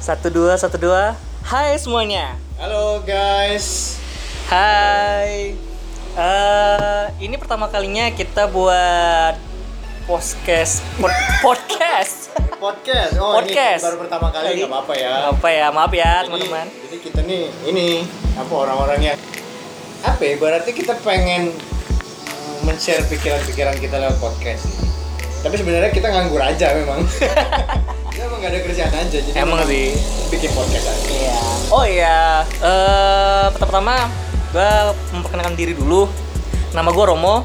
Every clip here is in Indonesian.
Satu dua, satu dua. Hai semuanya. Halo guys. Hai. Eh, ini pertama kalinya kita buat podcast pod- podcast. Podcast. Oh, Podcast. ini baru pertama kali nggak apa-apa ya. Apa ya? Maaf ya teman-teman. Jadi kita nih ini apa orang-orang yang apa ya? Berarti kita pengen mm, men-share pikiran-pikiran kita lewat podcast. Tapi sebenarnya kita nganggur aja memang. kita emang gak ada kerjaan aja. Jadi Emang sih. Bikin podcast aja. Iya. Oh iya. Eh, pertama-tama gue memperkenalkan diri dulu. Nama gue Romo.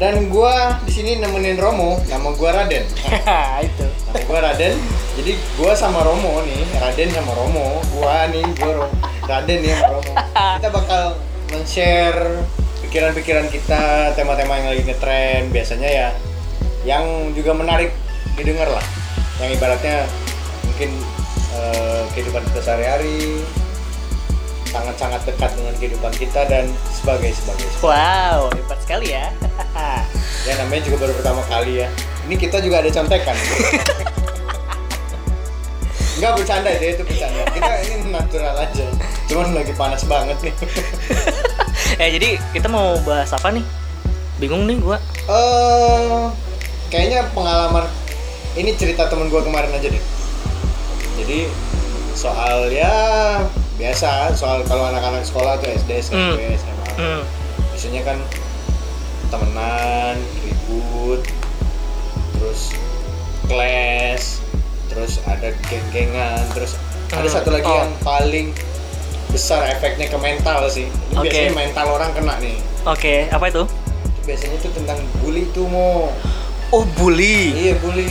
Dan gua di sini nemenin Romo. Nama gua Raden. itu. Nama gue Raden. Jadi gue sama Romo nih, Raden sama Romo. Gua nih, gue Ro- Raden nih sama Romo. Kita bakal men-share pikiran-pikiran kita, tema-tema yang lagi ngetren. Biasanya ya, yang juga menarik didengar lah. Yang ibaratnya mungkin eh, kehidupan kita sehari-hari, sangat-sangat dekat dengan kehidupan kita dan sebagai sebagai. Wow, hebat sekali ya. Ya namanya juga baru pertama kali ya. Ini kita juga ada contekan. Enggak bercanda itu itu bercanda. Kita ini natural aja. Cuman lagi panas banget nih. eh jadi kita mau bahas apa nih? Bingung nih gua. Eh kayaknya pengalaman ini cerita temen gua kemarin aja deh. Jadi soal ya biasa soal kalau anak-anak sekolah tuh SD, SMP, SMA. Hmm. biasanya kan temenan ribut terus kelas terus ada geng-gengan terus ada Hmm, satu lagi oh. yang paling besar efeknya ke mental sih Ini Oke. biasanya mental orang kena nih Oke, apa itu? biasanya tuh tentang bully tuh mau Oh, bully. iya bully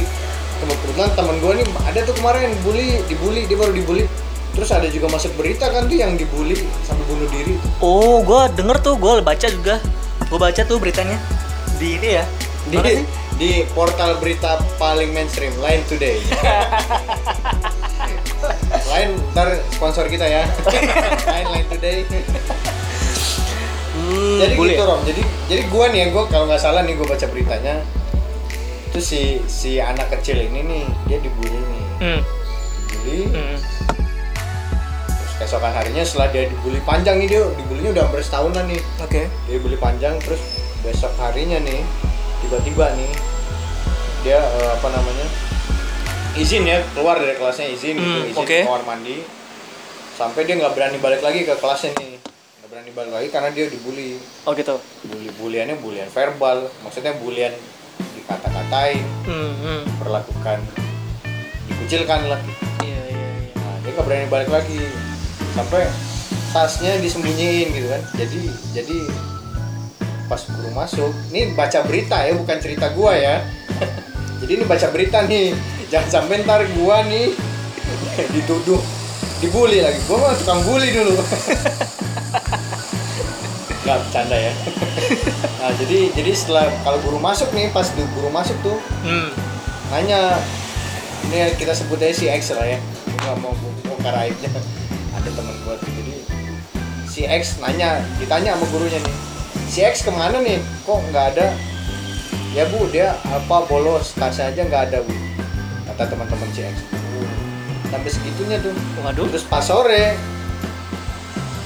kebetulan temen gue nih ada tuh kemarin bully dibully dia baru dibully terus ada juga masuk berita kan tuh yang dibully sampai bunuh diri Oh, gua denger tuh, gua baca juga. Gua baca tuh beritanya di ini ya. di, sih? di portal berita paling mainstream Line Today Line ntar sponsor kita ya Line Line Today Hmm, jadi bully. gitu Rom jadi jadi gua nih ya gua kalau nggak salah nih gua baca beritanya itu si si anak kecil ini nih dia dibully nih Hmm. dibully Hmm. terus keesokan harinya setelah dia dibully panjang nih dia dibulinya udah hampir setahunan nih Oke. dia dibully panjang terus besok harinya nih tiba-tiba nih dia eh, apa namanya izin ya keluar dari kelasnya izin gitu Hmm, izin oke. ke kamar mandi sampai dia nggak berani balik lagi ke kelasnya nih nggak berani balik lagi karena dia dibully Oh, gitu. bully buliannya bulian verbal maksudnya bulian dikata-katain Hmm, hmm. perlakukan dikucilkan lah Iya, iya, iya. nah dia nggak berani balik lagi. Sampai tasnya disembunyiin gitu kan. Jadi jadi pas guru masuk ini baca berita ya bukan cerita gua ya. Jadi ini baca berita nih. Jangan sampai ntar gua nih dituduh dibully lagi. Gua mah tukang bully dulu nggak bercanda ya. Nah jadi jadi setelah kalau guru masuk nih pas di guru masuk tuh Hmm. nanya ini kita sebut aja si X lah ya. Gua nggak mau bongkar aibnya. Ada teman gua tuh jadi si X nanya ditanya sama gurunya nih si X ke mana nih? Kok nggak ada? Ya bu dia apa bolos tasnya aja nggak ada bu kata teman-teman si X. Sampai segitunya tuh. Waduh. terus pas sore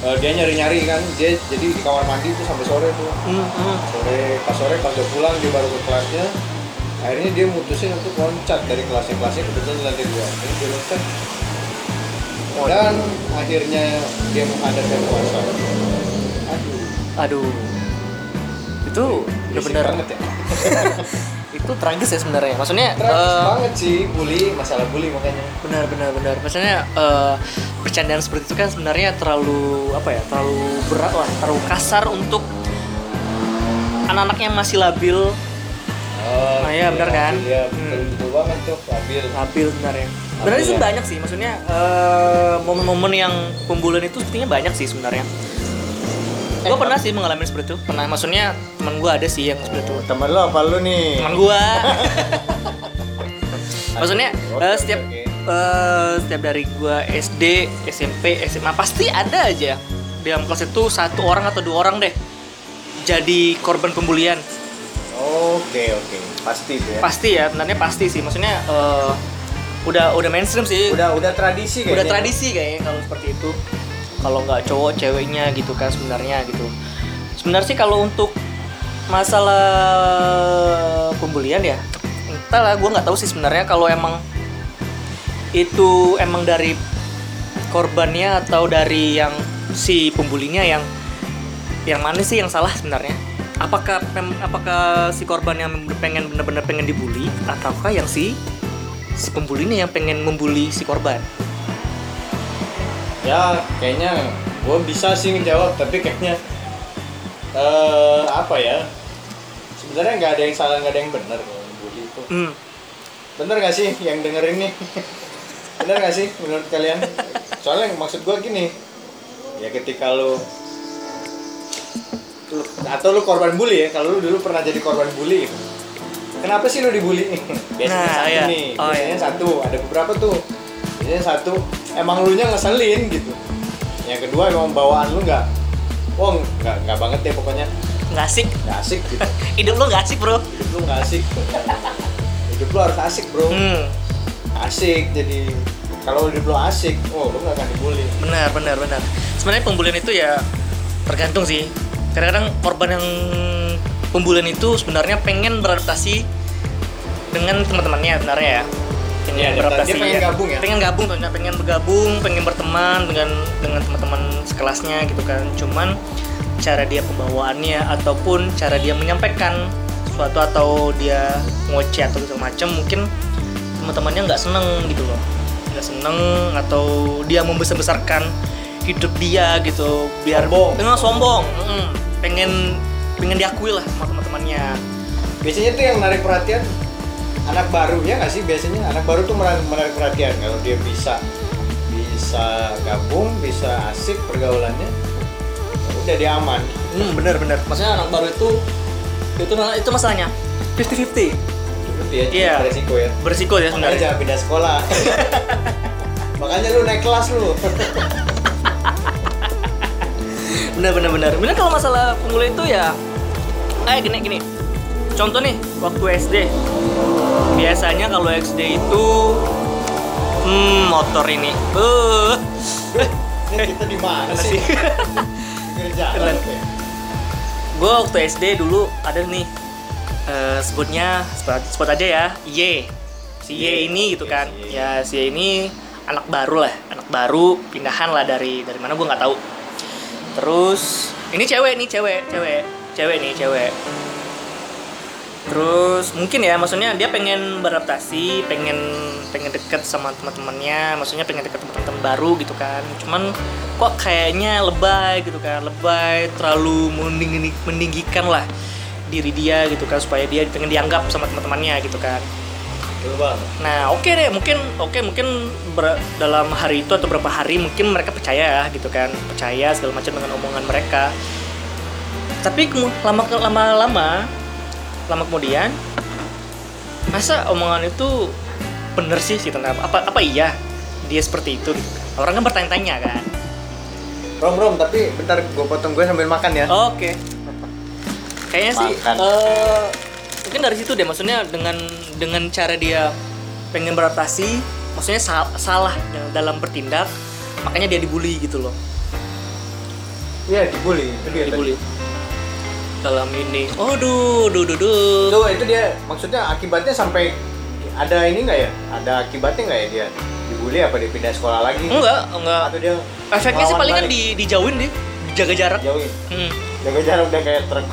eh, dia nyari-nyari kan. Dia jadi di kamar mandi tuh sampai sore tuh. Hmm, hmm. sore pas sore pas udah pulang dia baru ke kelasnya. Akhirnya dia mutusin untuk loncat dari kelasnya kelasnya kebetulan di lantai dua jadi dia loncat. Dan akhirnya dia menghadap yang kuasa aduh. Aduh. Itu udah bener. banget ya Itu tragis ya sebenarnya. Maksudnya tragis eh, banget sih bully masalah bully makanya benar benar benar maksudnya eh, bercandaan seperti itu kan sebenarnya terlalu apa ya terlalu berat lah terlalu kasar untuk anak-anak yang masih labil oh, Nah, iya, benar kan? iya Hmm. betul, betul banget tuh labil labil sebenarnya sebenarnya Labil sih ya. banyak sih maksudnya eh, momen-momen yang pembulian itu sepertinya banyak sih sebenarnya gue pernah sih mengalami seperti itu. Pernah. Maksudnya teman gue ada sih yang seperti itu. Teman lo apa lu nih? Teman gue maksudnya oke, setiap eh, setiap dari gue SD SMP SMA pasti ada aja. Di dalam kelas itu satu orang atau dua orang deh jadi korban pembulian. Oke oke. Pasti tuh ya. Pasti ya sebenarnya pasti sih. Maksudnya eh, udah udah mainstream sih. Udah udah tradisi udah kayaknya. tradisi kayaknya kalau seperti itu kalau nggak cowok ceweknya gitu kan sebenarnya gitu. Sebenarnya sih kalau untuk masalah pembulian ya entah lah gue nggak tahu sih sebenarnya kalau emang itu emang dari korbannya atau dari yang si pembulinya yang yang mana sih yang salah sebenarnya? Apakah apakah si korban yang pengen bener-bener pengen dibully ataukah yang si si pembulinya yang pengen membuli si korban ya kayaknya gue bisa sih ngejawab tapi kayaknya eh apa ya sebenarnya nggak ada yang salah nggak ada yang benar kalau bully itu Hmm. bener gak sih yang dengerin nih bener gak sih menurut kalian soalnya maksud gue gini ya ketika lu- atau lu korban bully ya kalau lu dulu pernah jadi korban bully gitu. kenapa sih lu dibully biasanya Nah, satu iya. nih Oh, biasanya iya. satu ada beberapa tuh biasanya satu emang lu nya ngeselin gitu. Yang kedua emang bawaan lu nggak oh nggak nggak banget deh pokoknya. Nggak asik? Nggak asik gitu. Hidup lo nggak asik bro? Hidup lu nggak asik. Hidup lu harus asik bro. Hmm. asik jadi kalau hidup lo asik oh lo nggak akan dibully. Benar benar benar. Sebenarnya pembulian itu ya tergantung sih. Kadang-kadang korban yang pembulian itu sebenarnya pengen beradaptasi dengan teman-temannya sebenarnya ya pengen Iya, dia- beradaptasi dia pengen gabung ya? pengen gabung tentunya pengen bergabung pengen berteman dengan dengan teman-teman sekelasnya gitu kan. Cuman cara dia pembawaannya ataupun cara dia menyampaikan sesuatu atau dia ngoceh atau segala macam mungkin teman-temannya nggak seneng gitu loh. Nggak seneng atau dia membesar-besarkan hidup dia gitu. Biar Sombong. Tengah sombong mm, pengen pengen diakui lah sama teman-temannya. Biasanya tuh yang menarik perhatian anak baru ya nggak sih? Biasanya anak baru tuh menarik, menarik perhatian. Kalau dia bisa bisa gabung bisa asik pergaulannya ya udah dia aman. Hmm, bener bener maksudnya anak baru itu itu itu masalahnya. 50-50 itu dia Iya. ya. Berisiko ya makanya sebenarnya. jangan pindah sekolah. Makanya lu naik kelas lu. Bener bener bener bener kalau masalah pemula itu ya kayak gini gini. Contoh nih waktu SD biasanya kalau SD itu hmm motor ini. Eh. Ini kita di mana sih? Keren. ya? gue waktu SD dulu ada nih eh, sebutnya sebut, sebut aja ya Y. Si Y ini gitu Oke, kan. ya si Y ini anak baru lah anak baru pindahan lah dari dari mana gue nggak tahu. Terus ini cewek nih cewek cewek cewek nih cewek terus mungkin ya maksudnya dia pengen beradaptasi pengen pengen deket sama teman-temannya maksudnya pengen deket teman-teman baru gitu kan. Cuman kok kayaknya lebay gitu kan lebay terlalu meninggi, meninggikan lah diri dia gitu kan supaya dia pengen dianggap sama teman-temannya gitu kan. Nah oke deh mungkin oke mungkin ber- dalam hari itu atau beberapa hari mungkin mereka percaya ya gitu kan percaya segala macam dengan omongan mereka. Tapi lama lama lama lama kemudian masa omongan itu bener sih gitu nah, apa apa iya dia seperti itu gitu. Orang kan bertanya-tanya kan. Rom Rom tapi bentar gue potong gue sambil makan ya Oke. Kayaknya sih eh, mungkin dari situ deh maksudnya dengan dengan cara dia pengen beradaptasi, maksudnya sa- salah dalam bertindak, makanya dia dibully gitu loh. iya dibully itu dia dibully. Dalam ini. Oh, duh, duh, duh, duh. Tuh itu dia maksudnya akibatnya sampai ada ini nggak ya? Ada akibatnya nggak ya dia dibully apa dia pindah sekolah lagi? Enggak, enggak. Atau dia Efeknya sih ngelawan paling balik? di dijauhin deh, jaga jarak. jauhin. Hmm. Jaga jarak udah kayak truk.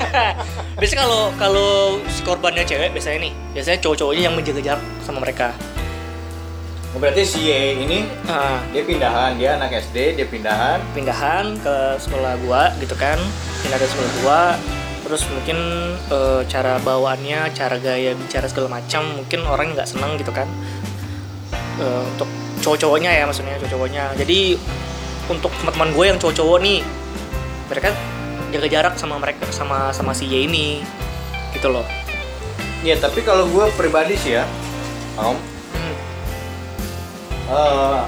biasanya kalau kalau si korbannya cewek biasanya nih, biasanya cowok-cowoknya yang menjaga jarak sama mereka. Berarti si Y ini Ah. dia pindahan, dia anak SD, dia pindahan. pindahan ke sekolah gua gitu kan pindah ke sekolah gua terus mungkin eh, cara bawaannya cara gaya bicara segala macam mungkin orang nggak seneng gitu kan Eh, untuk cowok-cowoknya ya maksudnya cowok-cowoknya jadi untuk teman-teman gue yang cowok-cowok nih mereka jaga jarak sama mereka sama sama si Y ini gitu loh Iya, tapi kalau gue pribadi sih ya, Om, Hmm.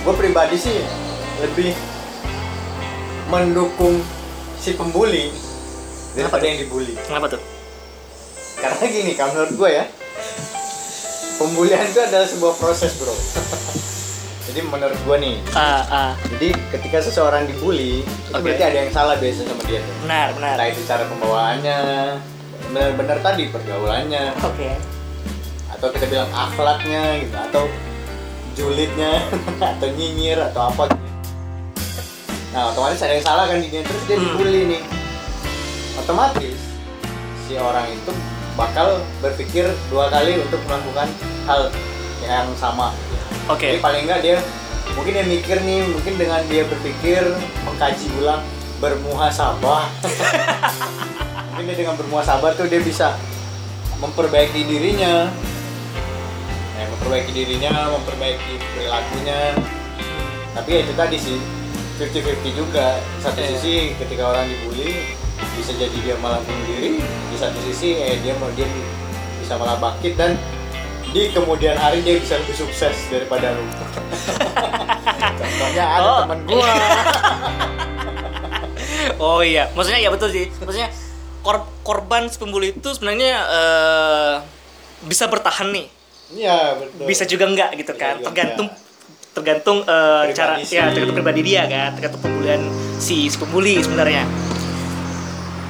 gue pribadi sih lebih mendukung si pembuli daripada yang dibully. kenapa tuh Karena gini, kalau menurut gue ya, pembulian itu adalah sebuah proses bro jadi menurut gua nih ah ah jadi ketika seseorang dibully itu Oke. berarti ada yang salah biasanya sama dia tuh benar benar entah itu cara pembawaannya benar-benar tadi pergaulannya oke atau kita bilang akhlaknya gitu atau julidnya atau nyinyir atau apa gitu. nah otomatis ada yang salah kan dia terus dia Hmm. dibully nih. Otomatis si orang itu bakal berpikir dua kali untuk melakukan hal yang sama. Oke. Jadi paling enggak dia mungkin dia mikir nih mungkin dengan dia berpikir mengkaji ulang bermuhasabah mungkin dia dengan bermuhasabah tuh dia bisa memperbaiki dirinya. ya, memperbaiki dirinya memperbaiki perilakunya. Tapi ya itu tadi sih 50-50 juga. Satu Iya. sisi ketika orang dibully bisa jadi dia malah bunuh diri. Di satu sisi eh dia mau dia bisa malah bangkit dan di kemudian hari dia bisa lebih sukses daripada lu. Contohnya ada Oh. teman gua. Oh iya. Maksudnya ya betul sih. Maksudnya kor- korban pembuli itu sebenarnya eh, bisa bertahan nih iya betul. Bisa juga enggak gitu kan? juga tergantung enggak. tergantung Pribadi cara si- ya tergantung pribadi dia kan? Tergantung pembulian si, si pembuli sebenarnya.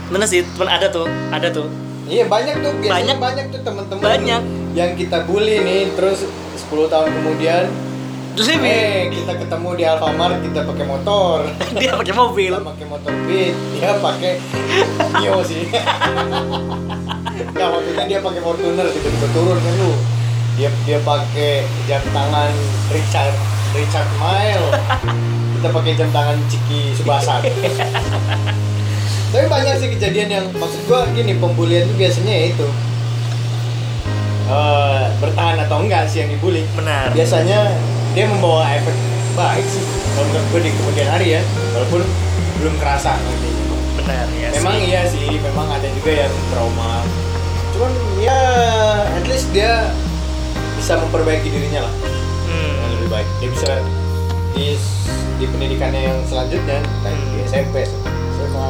Bener sih teman ada tuh ada tuh. Iya banyak tuh Banyak. banyak, tuh teman-teman Banyak. yang kita bully nih terus 10 tahun kemudian terus ini? Eh kita ketemu di Alfamart kita pakai motor. Dia pakai mobil. Kita pakai motor Beat dia pakai Mio sih. Nggak maksudnya dia pakai Fortuner tiba-tiba turun kan lu dia dia pakai jam tangan Richard Richard Mile. Kita pakai jam tangan Ciki Subasa. Tapi banyak sih kejadian yang maksud gua gini pembulian itu biasanya ya itu. Eh, bertahan atau enggak sih yang dibully? Benar. Biasanya dia membawa efek baik sih kalau menurut gue di kemudian hari ya walaupun belum kerasa nantinya benar ya memang sih. iya sih memang ada juga yang trauma. Cuman ya at least dia bisa memperbaiki dirinya lah. Hmm. yang lebih baik. Dia bisa di di pendidikannya yang selanjutnya entah itu di SMP SMA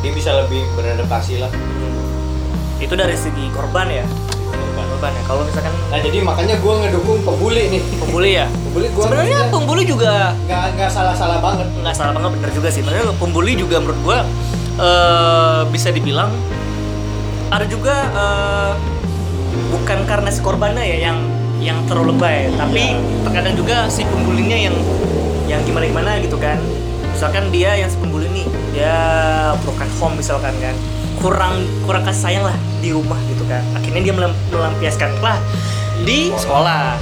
dia bisa lebih beradaptasi lah. Hmm. itu dari segi korban ya? Korban. Ya. Kalau misalkan nah jadi makanya gue ngedukung pembuli nih. Pembuli ya? Pembuli gue sebenarnya pembuli juga nggak nggak salah salah banget. Nggak salah banget bener juga sih. Sebenarnya pembuli juga menurut gua eh, bisa dibilang ada juga eh, bukan karena si korbannya ya yang yang terlalu lebay tapi Iya. terkadang juga si pembulinya yang yang gimana gimana gitu kan misalkan dia yang si pembuli nih dia broken home misalkan kan kurang kurang kasih sayang lah di rumah gitu kan akhirnya dia melam- melampiaskan lah di sekolah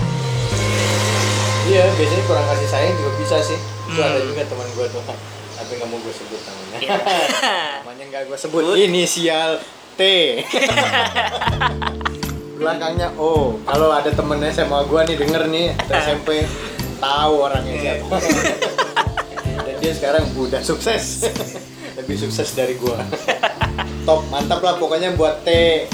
Iya, biasanya kurang kasih sayang juga bisa sih. Itu Hmm. ada juga teman gue tuh. Tapi nggak mau gue sebut namanya. Iya. namanya nggak gue sebut. Inisial T. Belakangnya O. Kalau ada temennya sama gue nih denger nih atau SMP tahu orangnya Iya. siapa. Dan dia sekarang udah sukses. Lebih sukses dari gue. Top, mantap lah pokoknya buat T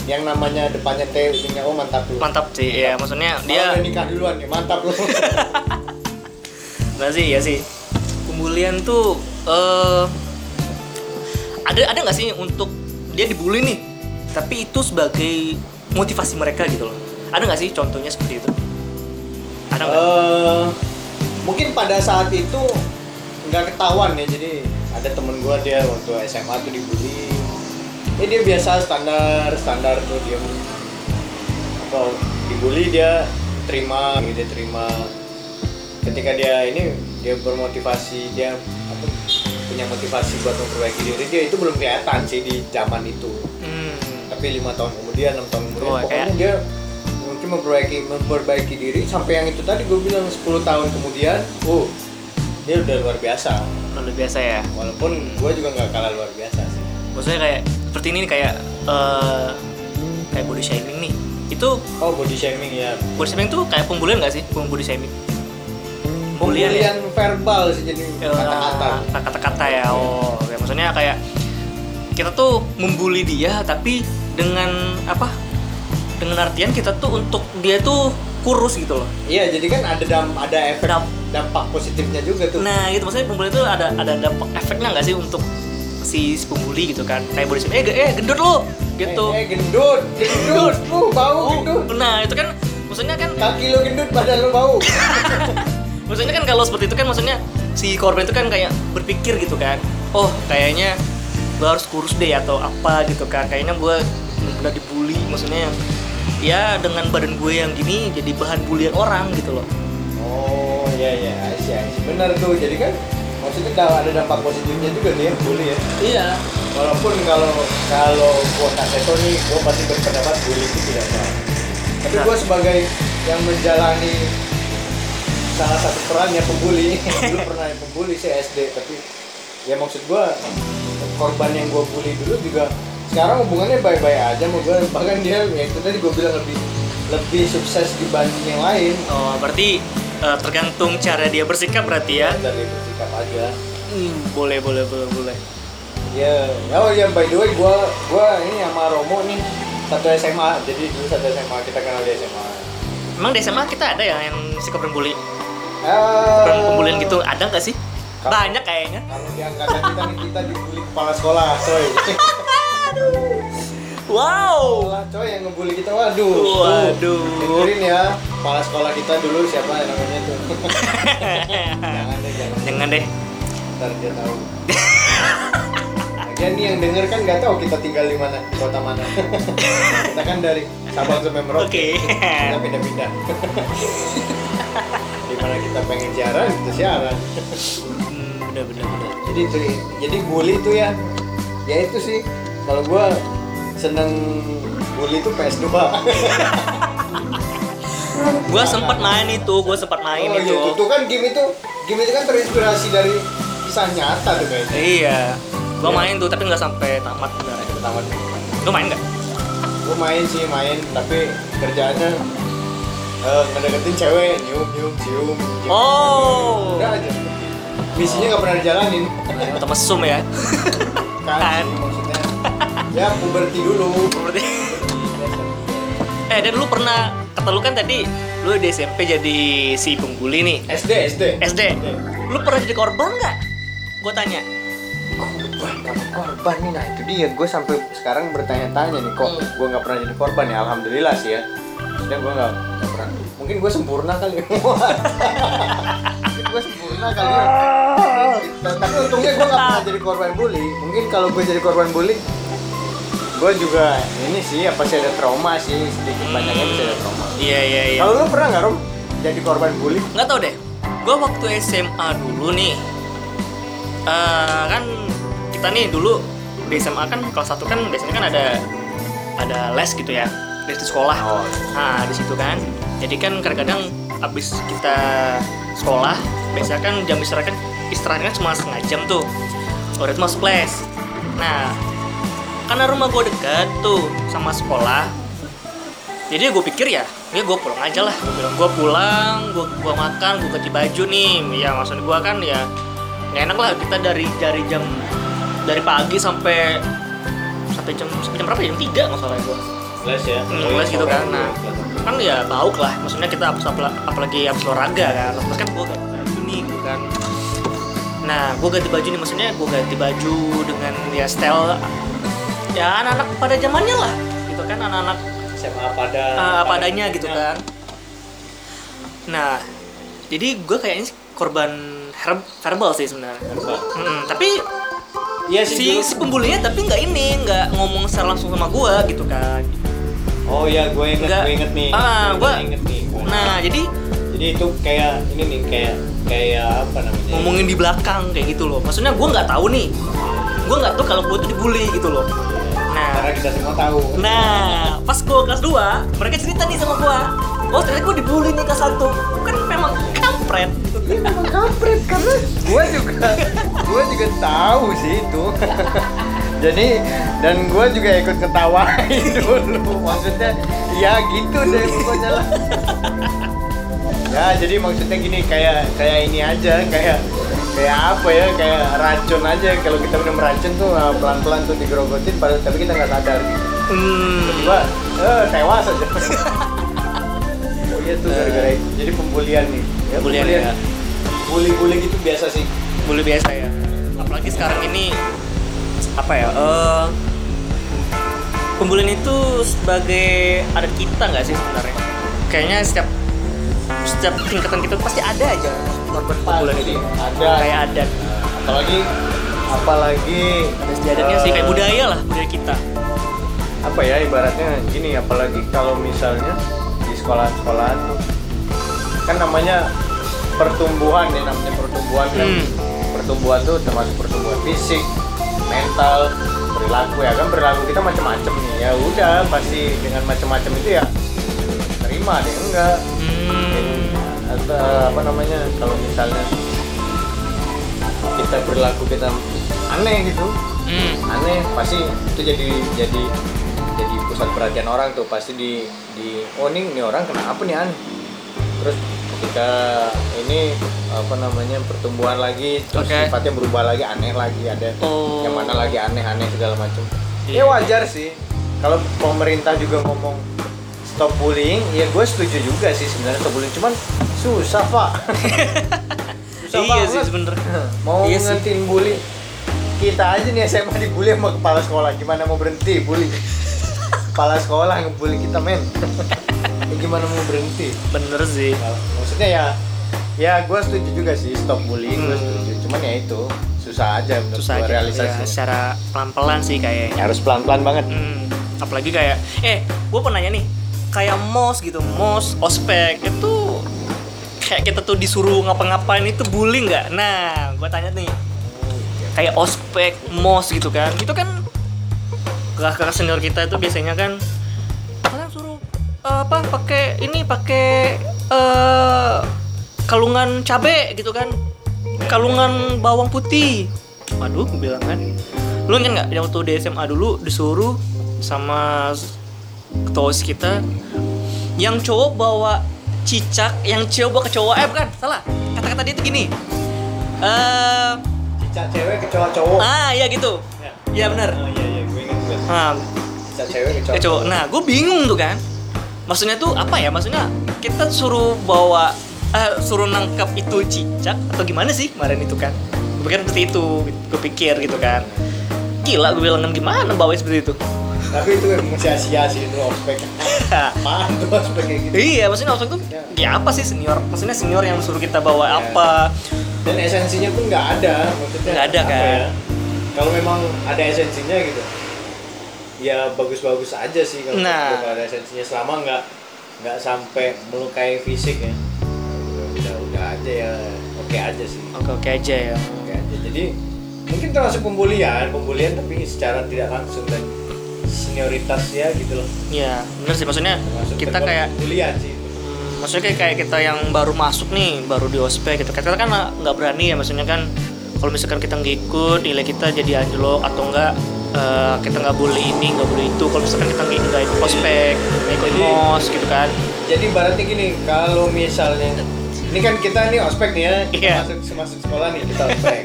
yang namanya depannya T ujungnya O mantap lu. mantap sih ya maksudnya Dia dia udah nikah duluan nih, mantap lu. Nah sih ya sih pembulian tuh eh ada ada nggak sih untuk dia dibully nih tapi itu sebagai motivasi mereka gitu loh. Ada nggak sih contohnya seperti itu? Ada Eh, mungkin pada saat itu nggak ketahuan ya jadi ada temen gua dia waktu SMA tuh dibully. Ya dia biasa standar standar tuh dia apa dibully dia terima dia terima. Ketika dia ini dia bermotivasi dia apa punya motivasi buat memperbaiki diri dia itu belum kelihatan sih di zaman itu tapi lima tahun kemudian enam tahun kemudian. Oh, pokoknya kayak- dia mungkin memperbaiki memperbaiki diri sampai yang itu tadi gue bilang 10 tahun kemudian oh dia udah luar biasa. Luar biasa ya? Walaupun gue juga nggak kalah luar biasa sih. Maksudnya kayak seperti ini kayak eh kayak body shaming nih. Itu oh body shaming ya. body shaming tuh kayak pembulian nggak sih? Body shaming? Pembulian pembulian ya? verbal sih jadi Eh, kata-kata. kata-kata ya oh. Ya maksudnya kayak kita tuh membuli dia tapi dengan apa? Dengan artian kita tuh untuk dia tuh kurus gitu loh. Iya jadi kan ada dam ada efek Damp- dampak positifnya juga tuh. Nah gitu. Maksudnya pembuli itu ada ada dampak efeknya nggak sih untuk si, si pembuli gitu kan? Kayak body shaming eh, eh gendut lo gitu. Eh, eh, gendut gendut. Lu bau Oh, gendut. nah itu kan maksudnya kan kaki lu gendut badan lu bau. Maksudnya kan kalau seperti itu kan maksudnya si korban itu kan kayak berpikir gitu kan. Oh kayaknya gue harus kurus deh atau apa gitu kan. Kayaknya gue udah dibully maksudnya ya dengan badan gue yang gini jadi bahan bulian orang gitu loh. Oh iya iya sih benar tuh. Jadi kan maksudnya kalau ada dampak positifnya juga tuh ya bully ya? Iya. Walaupun kalau kalau gua kaseto nih gua pasti berpendapat bully itu tidak salah tapi Nah. gua sebagai yang menjalani salah satu peran ya pembuli dulu pernah pembuli sih SD tapi ya maksud gua korban yang gua bully dulu juga sekarang hubungannya baik-baik aja sama gua. Bahkan dia ya itu tadi gua bilang lebih lebih sukses dibanding yang lain. Oh berarti eh, tergantung cara dia bersikap berarti ya? Dari bersikap aja. Hmm, boleh boleh boleh boleh. Ya, oh ya by the way gua gua ini sama Romo nih satu SMA. Jadi dulu satu SMA kita kenal di SMA. emang di SMA kita ada ya yang si korban bully Eh, pembulian gitu ada nggak sih Kalau- banyak kayaknya Kalau di angkatan kita nih kita dibully kepala sekolah, coy. wow Sekolah coy yang ngebully kita, waduh. Waduh. Dengerin ya, kepala sekolah kita dulu siapa namanya tuh. jangan deh, jangan. jangan deh Ntar dia tahu. Lagian nih yang denger kan nggak tahu kita tinggal di mana, di kota mana. kita kan dari Sabang sampai Merauke. Oke. Kita pindah-pindah. di mana kita pengen siaran, kita siaran. Bener bener bener Jadi itu, jadi bully itu ya, ya itu sih. Kalau gua seneng bully itu PS2. gua sempat main itu gua sempat main oh, itu iya, itu, itu kan game itu, game itu kan terinspirasi dari kisah nyata tuh kayaknya. iya gua Iya. main tuh tapi nggak sampai tamat bener Tamat. lu main nggak gue main sih main tapi kerjaannya eh, ngedeketin cewek nyium nyium cium cium. Oh. udah aja misinya nggak pernah dijalanin. Atau mesum ya. Kan Kan. maksudnya. Ya puberti dulu. Berarti eh dan lu pernah kata lu kan tadi lu di SMP jadi si pembuli nih. SD SD SD lu pernah jadi korban nggak? Gua tanya. Korban kalau korban nih nah itu dia. Gue sampai sekarang bertanya-tanya nih kok Hmm. gue nggak pernah jadi korban ya? Alhamdulillah sih ya. Dan gue nggak pernah. Mungkin gue sempurna kali gue sempurna kali ya. Tapi untungnya gue nggak pernah jadi korban bully. Mungkin kalau gue jadi korban bully gue juga ini sih apa sih ada trauma sih. Sedikit banyaknya bisa ada trauma. Iya iya iya. Kalau lu pernah nggak rom jadi korban bully? Nggak tau deh. Gue waktu SMA dulu nih. Eh, kan kita nih dulu di SMA kan kelas 1 kan biasanya kan ada ada les gitu ya. Les di sekolah. Oh. nah di situ kan. Jadi kan kadang-kadang abis kita sekolah biasanya kan jam istirahat kan istirahatnya cuma setengah jam tuh. Udah itu masuk les nah karena rumah gue dekat tuh sama sekolah jadi gue pikir ya ya gue pulang aja lah. Gue bilang gue pulang gue gua makan gue ganti baju nih. Ya maksud gue kan ya nggak enak lah kita dari dari jam dari pagi sampai sampai jam sampai jam berapa ya? jam tiga masalahnya gue les ya. Hmm, les gitu kan. Nah. kan ya bauk lah. Maksudnya kita apalagi, apalagi habis olahraga kan. Terus kan gue ganti baju nih gitu kan. Nah gue ganti baju nih. Maksudnya gue ganti baju dengan ya style ya anak-anak pada zamannya lah gitu kan. Anak-anak SMA pada uh, apa adanya gitu kan. Nah jadi gue kayaknya korban her- verbal sih sebenarnya. Mm, tapi Iya si si pembulinya tapi nggak ini nggak ngomong secara langsung sama gue gitu kan Oh iya, gue inget, Nggak. gue inget nih. Ah, Gue gua- inget nih. nah jadi Jadi itu kayak ini nih, kayak kayak apa namanya? ngomongin di belakang kayak gitu loh maksudnya gue nggak tahu nih gue nggak tahu kalau gue tuh dibully gitu loh nah Karena kita semua tahu. nah pas gue kelas 2 mereka cerita nih sama gue oh ternyata gue dibully nih kelas 1 kan memang kampret Ini memang kampret karena gue juga gue juga tahu sih itu. Jadi dan gue juga ikut ketawain dulu. Maksudnya ya gitu deh pokoknya lah. Ya jadi maksudnya gini kayak kayak ini aja kayak kayak apa ya kayak racun aja kalau kita minum racun tuh uh, pelan-pelan tuh digerogotin padahal tapi kita nggak sadar gitu. hmm. tiba eh tewas aja iya tuh gara-gara itu. Jadi pembulian nih. Ya, Pembulian, ya. bully-bully gitu biasa sih. Bully biasa ya. Apalagi sekarang ini apa ya eh pembulian itu sebagai adat kita nggak sih sebenarnya? Kayaknya setiap setiap tingkatan kita pasti ada aja korban Pasti itu. ada. kayak adat. Apalagi apalagi ada sejajarnya sih kayak eh, budaya lah budaya kita. apa ya ibaratnya gini apalagi kalau misalnya di sekolah-sekolahan tuh kan namanya pertumbuhan ya namanya pertumbuhan kan Hmm. pertumbuhan tuh termasuk pertumbuhan fisik mental perilaku ya kan perilaku kita macam-macam nih ya udah pasti dengan macam-macam itu ya terima deh enggak hmm. atau apa namanya kalau misalnya kita perilaku kita aneh gitu Hmm. aneh pasti itu jadi jadi jadi pusat perhatian orang tuh pasti di di oh ini, ini orang kenapa nih aneh terus ketika ini apa namanya pertumbuhan lagi terus Oke. sifatnya berubah lagi aneh lagi ada Oh. yang mana lagi aneh-aneh segala macam Iya. ya wajar sih kalau pemerintah juga ngomong stop bullying ya gue setuju juga sih sebenarnya stop bullying cuman susah pak susah Iya sih banget. sebenernya. mau Iya sih. ngentin bully kita aja nih SMA dibully sama kepala sekolah gimana mau berhenti bully kepala sekolah ngebully kita men. Ya gimana mau berhenti? Bener sih. Maksudnya ya ya gue setuju juga sih stop bullying gue Hmm. setuju. Cuman ya itu susah aja menurut susah aja. realisasinya ya, secara pelan-pelan sih kayaknya. Harus pelan-pelan banget. Hmm, apalagi kayak eh gue pernah nanya nih kayak mos gitu mos ospek itu kayak kita tuh disuruh ngapa-ngapain itu bullying nggak? Nah gue tanya nih kayak ospek mos gitu kan? Itu kan kakak senior kita itu biasanya kan kalian suruh eh, apa pakai ini pakai eh kalungan cabe gitu kan. Kalungan bawang putih. Waduh gue bilang kan. Lu inget nggak yang waktu di SMA dulu disuruh sama ketua OSIS kita yang cowok bawa cicak yang cewek bawa ke cowok eh bukan salah. Kata-kata dia itu gini. Eh cicak cewek kecoa cowok. Ah ya gitu. Ya benar oh iya nah cicak cewek ya cowok. Nah gue bingung tuh kan. Maksudnya tuh apa ya? Maksudnya kita suruh bawa eh, suruh nangkap itu cicak atau gimana sih kemarin itu kan? Gue pikir seperti itu gue pikir gitu kan. Gila gue bilang kan gimana bawa seperti itu? Tapi itu emang sia-sia sih itu ospek. Apaan tuh ospek kayak gitu? Iya maksudnya waktu itu ya. apa sih senior? Maksudnya senior yang suruh kita bawa Ya. apa? Dan esensinya pun nggak ada maksudnya Nggak ada, kan? ya, kalau memang ada esensinya gitu ya bagus-bagus aja sih kalau Nah. ada esensinya. Selama nggak nggak sampai melukai fisik ya. Udah udah aja ya. Oke aja sih. Oke oke aja ya. Oke aja. Jadi mungkin termasuk pembulian pembulian tapi secara tidak langsung dan senioritas ya gitu loh. Ya bener sih. Maksudnya termasuk kita kayak pembulian sih. Hmm, maksudnya kayak, kayak kita yang baru masuk nih baru di ospek gitu. Kita kan nggak berani ya. Maksudnya kan kalau misalkan kita nggak ikut nilai kita jadi anjlok atau enggak eh, kita nggak boleh ini nggak boleh itu. Kalau misalkan kita nggak ikut ospek nggak ikut mos gitu kan. Jadi ibaratnya gini kalau misalnya ini kan kita nih ospek nih ya kita Iya. masuk masuk sekolah nih kita ospek.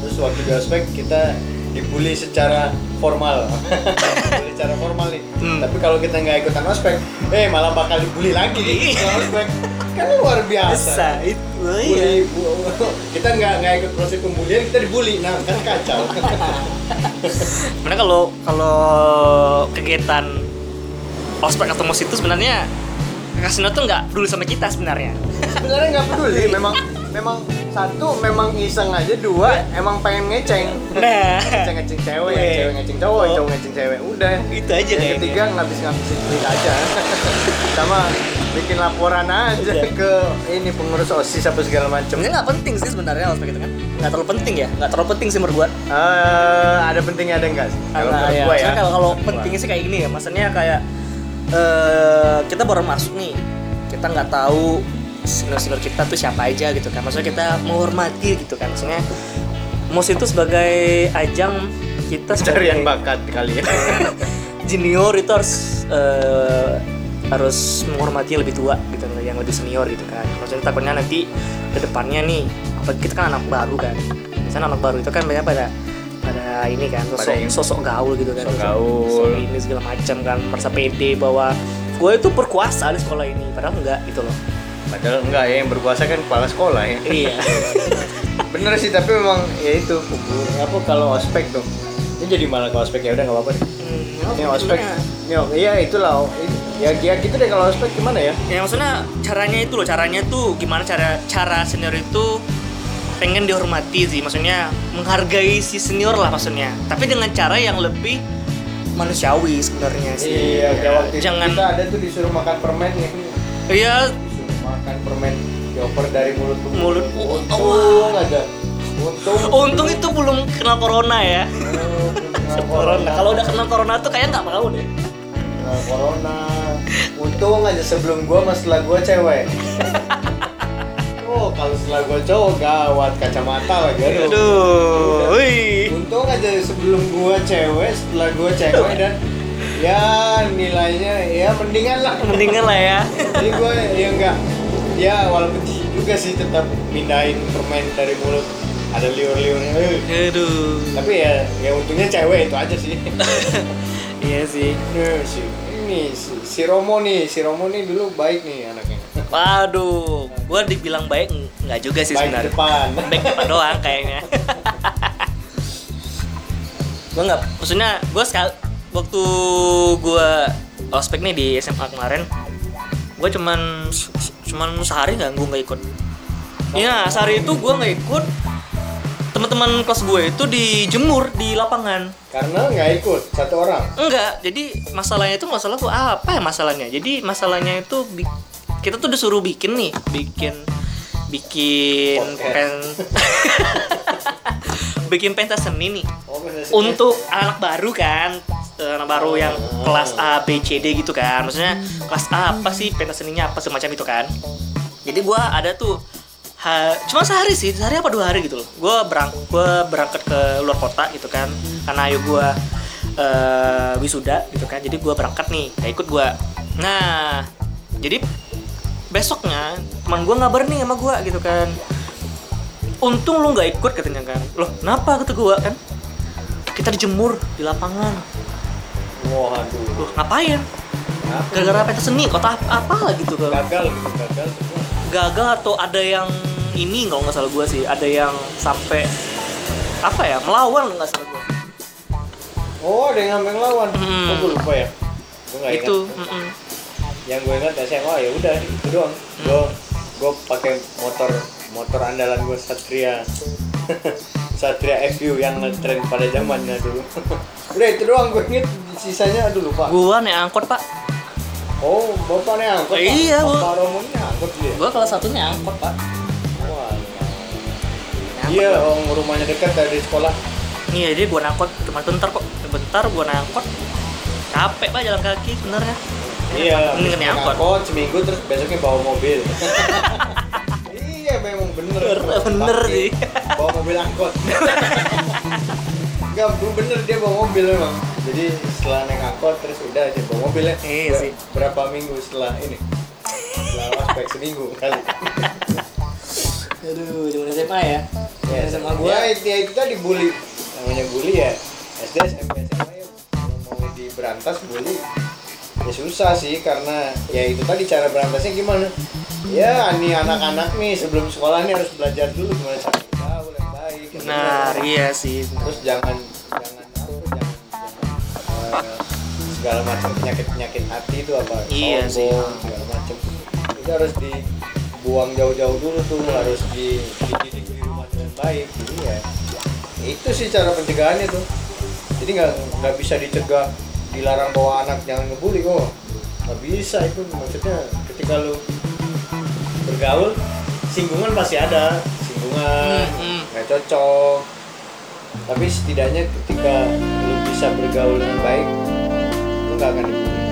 Terus waktu di ospek kita dibully secara formal. Dibully secara formal nih. Hmm. tapi kalau kita nggak ikutan ospek eh malah bakal dibully lagi. Nih setelah ospek kan luar biasa. Itu Bully, bu- kita nggak nggak ikut proses pembulian kita dibully. Nah kan kacau. Sebenarnya kalau kalau kegiatan ospek atau mos itu sebenarnya senior tuh nggak peduli sama kita sebenarnya. Sebenarnya nggak peduli memang memang satu memang iseng aja. Dua emang pengen ngeceng. Nah. Ngeceng ngeceng cewek Weh. cewek ngeceng cowok Oh. cowok ngeceng cewek. Udah. Itu aja yang ketiga ngabis ngabisin duit aja. Sama bikin laporan aja Udah. ke ini pengurus osis apa segala macam sebenarnya nggak penting sih sebenarnya ospek itu kan. Nggak terlalu penting ya? Nggak terlalu penting sih menurut gua. Eh, ada pentingnya ada enggak sih kalau Nah, menurut ya, gua ya. Maksudnya kalau kalau pentingnya sih kayak gini ya. Maksudnya kayak eh kita baru masuk nih. Kita nggak tahu senior-senior kita tuh siapa aja gitu kan. Maksudnya kita menghormati gitu kan. Maksudnya mos itu sebagai ajang kita sebagai bakat kali ya. Junior itu harus eh, harus menghormati yang lebih tua gitu yang lebih senior gitu kan. Maksudnya takutnya nanti ke depannya nih apa kita kan anak baru kan. Misalnya anak baru itu kan banyak pada pada ini kan Pada sosok yang- sosok gaul gitu kan. Sosok Sosok- gaul. sosok ini segala macam kan merasa pede bahwa gue itu berkuasa di sekolah ini padahal enggak gitu loh padahal enggak ya yang berkuasa kan kepala sekolah ya. Iya. Bener sih tapi memang ya itu apa kalau ospek tuh ini jadi malah ke ospek ya udah nggak apa-apa deh. Hmm, ini ospek ini, iya itulah ya ya gitu deh kalau ospek gimana ya? Ya maksudnya caranya itu loh caranya tuh gimana cara cara senior itu pengen dihormati sih maksudnya menghargai si senior lah maksudnya. Tapi dengan cara yang lebih manusiawi sebenarnya sih. Iya kayak waktu itu jangan kita ada tuh disuruh makan permen nih iya permen dioper dari mulut ke Mulut. untung aja. Untung. Untung itu belum kena corona ya. Kena corona. kalau udah kena corona tuh kayak nggak mau deh. Kena corona. Untung aja sebelum gua mas setelah gua cewek. Oh kalau setelah gua cowok gawat kacamata lagi aduh. Aduh wih. Untung aja sebelum gua cewek setelah gua cewek dan ya nilainya ya mendingan lah. Mendingan lah ya. Jadi gua ya enggak ya walaupun juga sih tetap mindahin permen dari mulut. Ada liur-liurnya. Aduh. Tapi ya ya untungnya cewek itu aja sih. Iya sih. Nah, si ini si, si Romo nih. Si Romo nih dulu baik nih anaknya. Waduh. Gua dibilang baik nggak juga sih baik sebenarnya. depan. Baik depan doang kayaknya. Gue nggak maksudnya gue sekal waktu gue ospek nih di SMA kemarin gue cuman cuman sehari nggak gue nggak ikut. Iya sehari itu gue nggak ikut. Teman-teman kelas gue itu dijemur di lapangan. Karena nggak ikut satu orang? Enggak jadi masalahnya itu masalah tuh apa ya masalahnya? Jadi masalahnya itu kita tuh disuruh bikin nih bikin bikin Podcast. pen bikin pentas seni nih. Oh, untuk anak baru kan anak baru yang kelas A B C D gitu kan. Maksudnya kelas A apa sih pentas seninya apa semacam itu kan. Jadi gua ada tuh ha, cuma sehari sih sehari apa dua hari gitu loh. Gua berang gua berangkat ke luar kota gitu kan. Karena ayo gua eh, wisuda gitu kan. Jadi gua berangkat nih gak ikut gua. Nah jadi besoknya teman gua ngabar nih sama gua gitu kan. Untung lu nggak ikut katanya kan. Loh kenapa? kata gua kan. Kita dijemur di lapangan waduh. Loh ngapain? Apa? gara-gara pentas seni kota apa, apa gitu kan gagal gitu gagal semua. Gagal atau ada yang ini? Kalau nggak salah gua sih ada yang sampai apa ya? Melawan nggak salah gua. Oh ada yang sampai ngelawan Hmm. oh, gue lupa ya. Gue nggak ingat. Itu mm-mm. yang gue ingat SMA ya udah itu doang. Hmm. gue gue pakai motor motor andalan gue Satria. Satria FU yang ngetren pada zamannya dulu udah itu doang gue inget. Sisanya aduh lupa. Gua naik angkot pak. Oh bapak nih angkot Pak? Iya, Bu. bapak Romo angkot dia? Gua kelas satunya angkot pak. Wah, Naik iya angkot, oh, rumahnya dekat dari sekolah. Iya jadi gua naik angkot. Cuma bentar kok. Bentar gua naik angkot. Capek pak jalan kaki sebenarnya. Iya naik angkot seminggu terus besoknya bawa mobil iya memang bener. Bener, bener sih. bawa mobil angkot. Enggak, bener dia bawa mobil memang. Jadi setelah naik angkot terus udah aja bawa mobil. Ya Iya sih. berapa minggu setelah ini? Setelah ospek seminggu kali. Aduh zaman SMA ya? Ya SMA gua. ya, itu, ya itu tadi bully. Namanya bully ya. SD SMP SMA ya. Mau diberantas bully. Ya susah sih karena ya itu tadi cara berantasnya gimana ya ini anak-anak nih sebelum sekolah nih harus belajar dulu gimana cara bergaul yang baik benar iya sih terus jangan jangan apa jangan, jangan eh, segala macam penyakit penyakit hati itu apa Iya sih. sombong, segala macam. Itu harus dibuang jauh-jauh dulu tuh harus di dididik di rumah dengan baik. Jadi ya itu sih cara pencegahannya tuh. Jadi nggak nggak bisa dicegah dilarang bawa anak jangan ngebully kok. Nggak bisa itu maksudnya ketika lu bergaul singgungan pasti ada. Singgungan Mm-mm. nggak cocok. Tapi setidaknya ketika lu bisa bergaul dengan baik lu nggak akan dibully.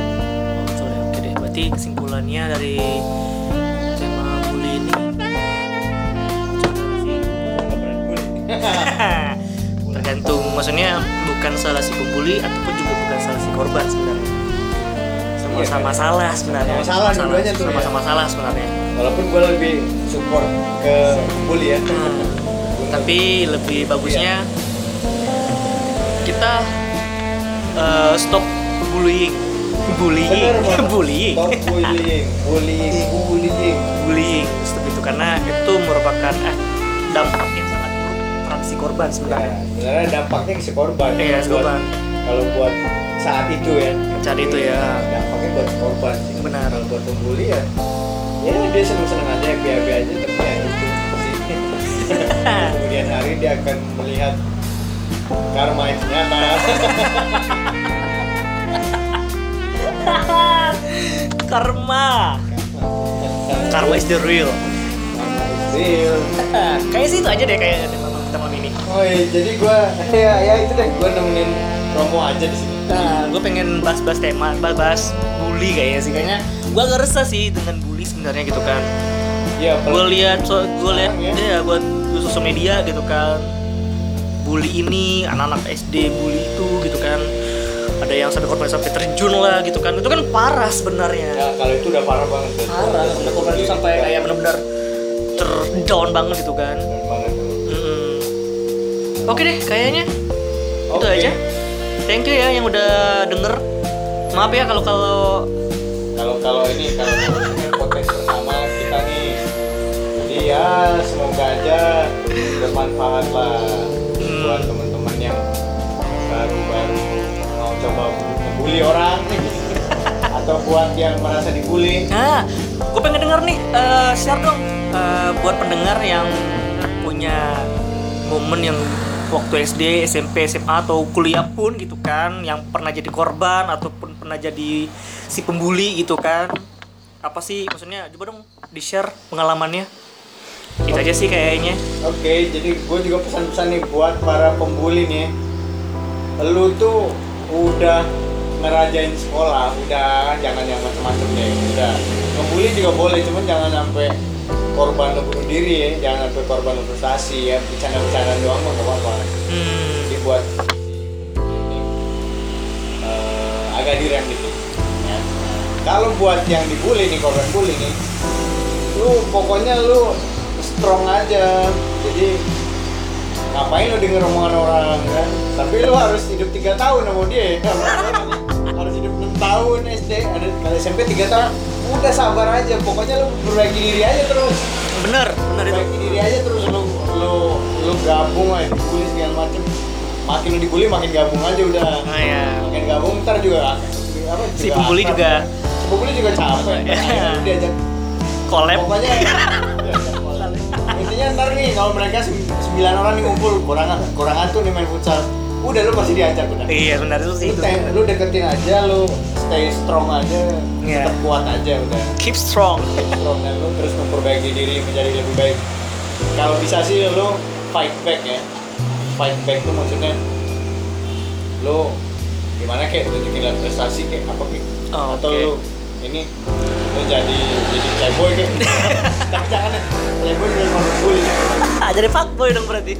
Oh. Oke deh, berarti kesimpulannya dari tema bully ini tergantung maksudnya bukan salah si pembuli ataupun juga bukan salah si korban sebenarnya sama-sama Iya, salah sebenarnya. Sama-sama salah dua-duanya tuh, ya. sama-sama salah sebenarnya. Walaupun gue lebih support ke bully ya. Hmm. tapi lebih bagusnya kita eh, stop bullying. Bullying. Bullying. Stop bullying. Bullying. Bullying. Bullying. Stop itu karena itu merupakan eh, dampak yang sangat buruk terhadap si korban sebenarnya. Sebenarnya dampaknya ke si korban. Iya, si korban. Kalau buat saat itu ya Saat itu ya. dampaknya buat korban sih Benar. kalau buat pembuli ya ya dia seneng seneng aja happy happy aja tapi ya itu kemudian hari dia akan melihat karma yang nyata Karma. Karma is the real. karma is real Kayaknya sih itu aja deh kayaknya kita malam ini. oh iya jadi gua ya ya itu deh gua nemenin Romo aja di sini Gue pengen bahas-bahas tema, bahas bully kayaknya sih kayaknya. Gue agak resah sih dengan bully sebenarnya gitu kan. Iya, Gue lihat, so, gue lihat, ya. ya, gue sosial media gitu kan. Bully ini, anak-anak SD bully itu gitu kan. Ada yang sampai korban sampai terjun lah gitu kan. Itu kan parah sebenarnya. ya kalau itu udah parah banget. Parah, sampai korban itu sampai kayak benar-benar terdown banget gitu kan. Banget tuh. Mm-mm. Oke deh, kayaknya itu Oke. aja. Thank you ya yang udah denger. Maaf ya kalau kalau kalau kalau ini kalau podcast pertama kita nih jadi ya semoga aja bermanfaat lah Hmm. buat teman-teman yang baru-baru mau coba ngebully orang atau buat yang merasa dibully Nah, gue pengen denger nih, eh, share dong eh, buat pendengar yang punya momen yang waktu SD, SMP, SMA atau kuliah pun gitu kan, yang pernah jadi korban ataupun pernah jadi si pembuli gitu kan. Apa sih maksudnya? Coba dong di share pengalamannya. Itu aja sih kayaknya. oke jadi gue juga pesan-pesan nih buat para pembuli nih lu tuh udah ngerajain sekolah udah jangan yang macem-macem deh udah ngebully juga boleh cuman jangan sampai korban lu bunuh diri ya jangan sampai korban lu frustasi ya bercanda-bercanda doang mah gak apa-apa. Hmm, jadi buat ini eh, agak direm dikit ya. kalau buat yang dibully nih korban bully nih lu pokoknya lu strong aja. Jadi ngapain lu denger omongan orang kan? Tapi lu harus hidup tiga tahun sama dia ya. Harus hidup 6 tahun SD ada kalau SMP 3 tahun udah sabar aja pokoknya lu perbaiki diri aja terus bener, bener itu. perbaiki diri aja terus lu lu lu gabung aja dibully segala macem makin lu dibully makin gabung aja udah Nah ya. makin gabung ntar juga apa Si pembuli juga. si pembuli juga capek. Lu diajak Collab. pokoknya intinya ntar nih kalau mereka sem- sembilan orang nih ngumpul kurang kurang atuh nih main futsal udah lu pasti diajak udah Iya, benar itu sih. lu, te- lu deketin aja lu stay strong aja Iya. tetap kuat aja udah Keep strong. strong dan lu terus memperbaiki diri menjadi lebih baik kalau bisa sih lu fight back ya fight back tuh maksudnya lu gimana kayak tunjukin lihat prestasi kayak apa kayak Oh, atau oke. lu ini lu jadi jadi playboy kayak tapi jangan ya playboy bully Ah, jadi fuckboy dong berarti.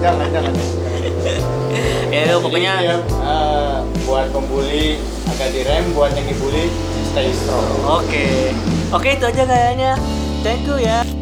jangan jangan Ya, pokoknya Jadi, ya, eh, buat pembuli agak direm buat yang dibully stay strong Oke. Oke, itu aja kayaknya. Thank you ya.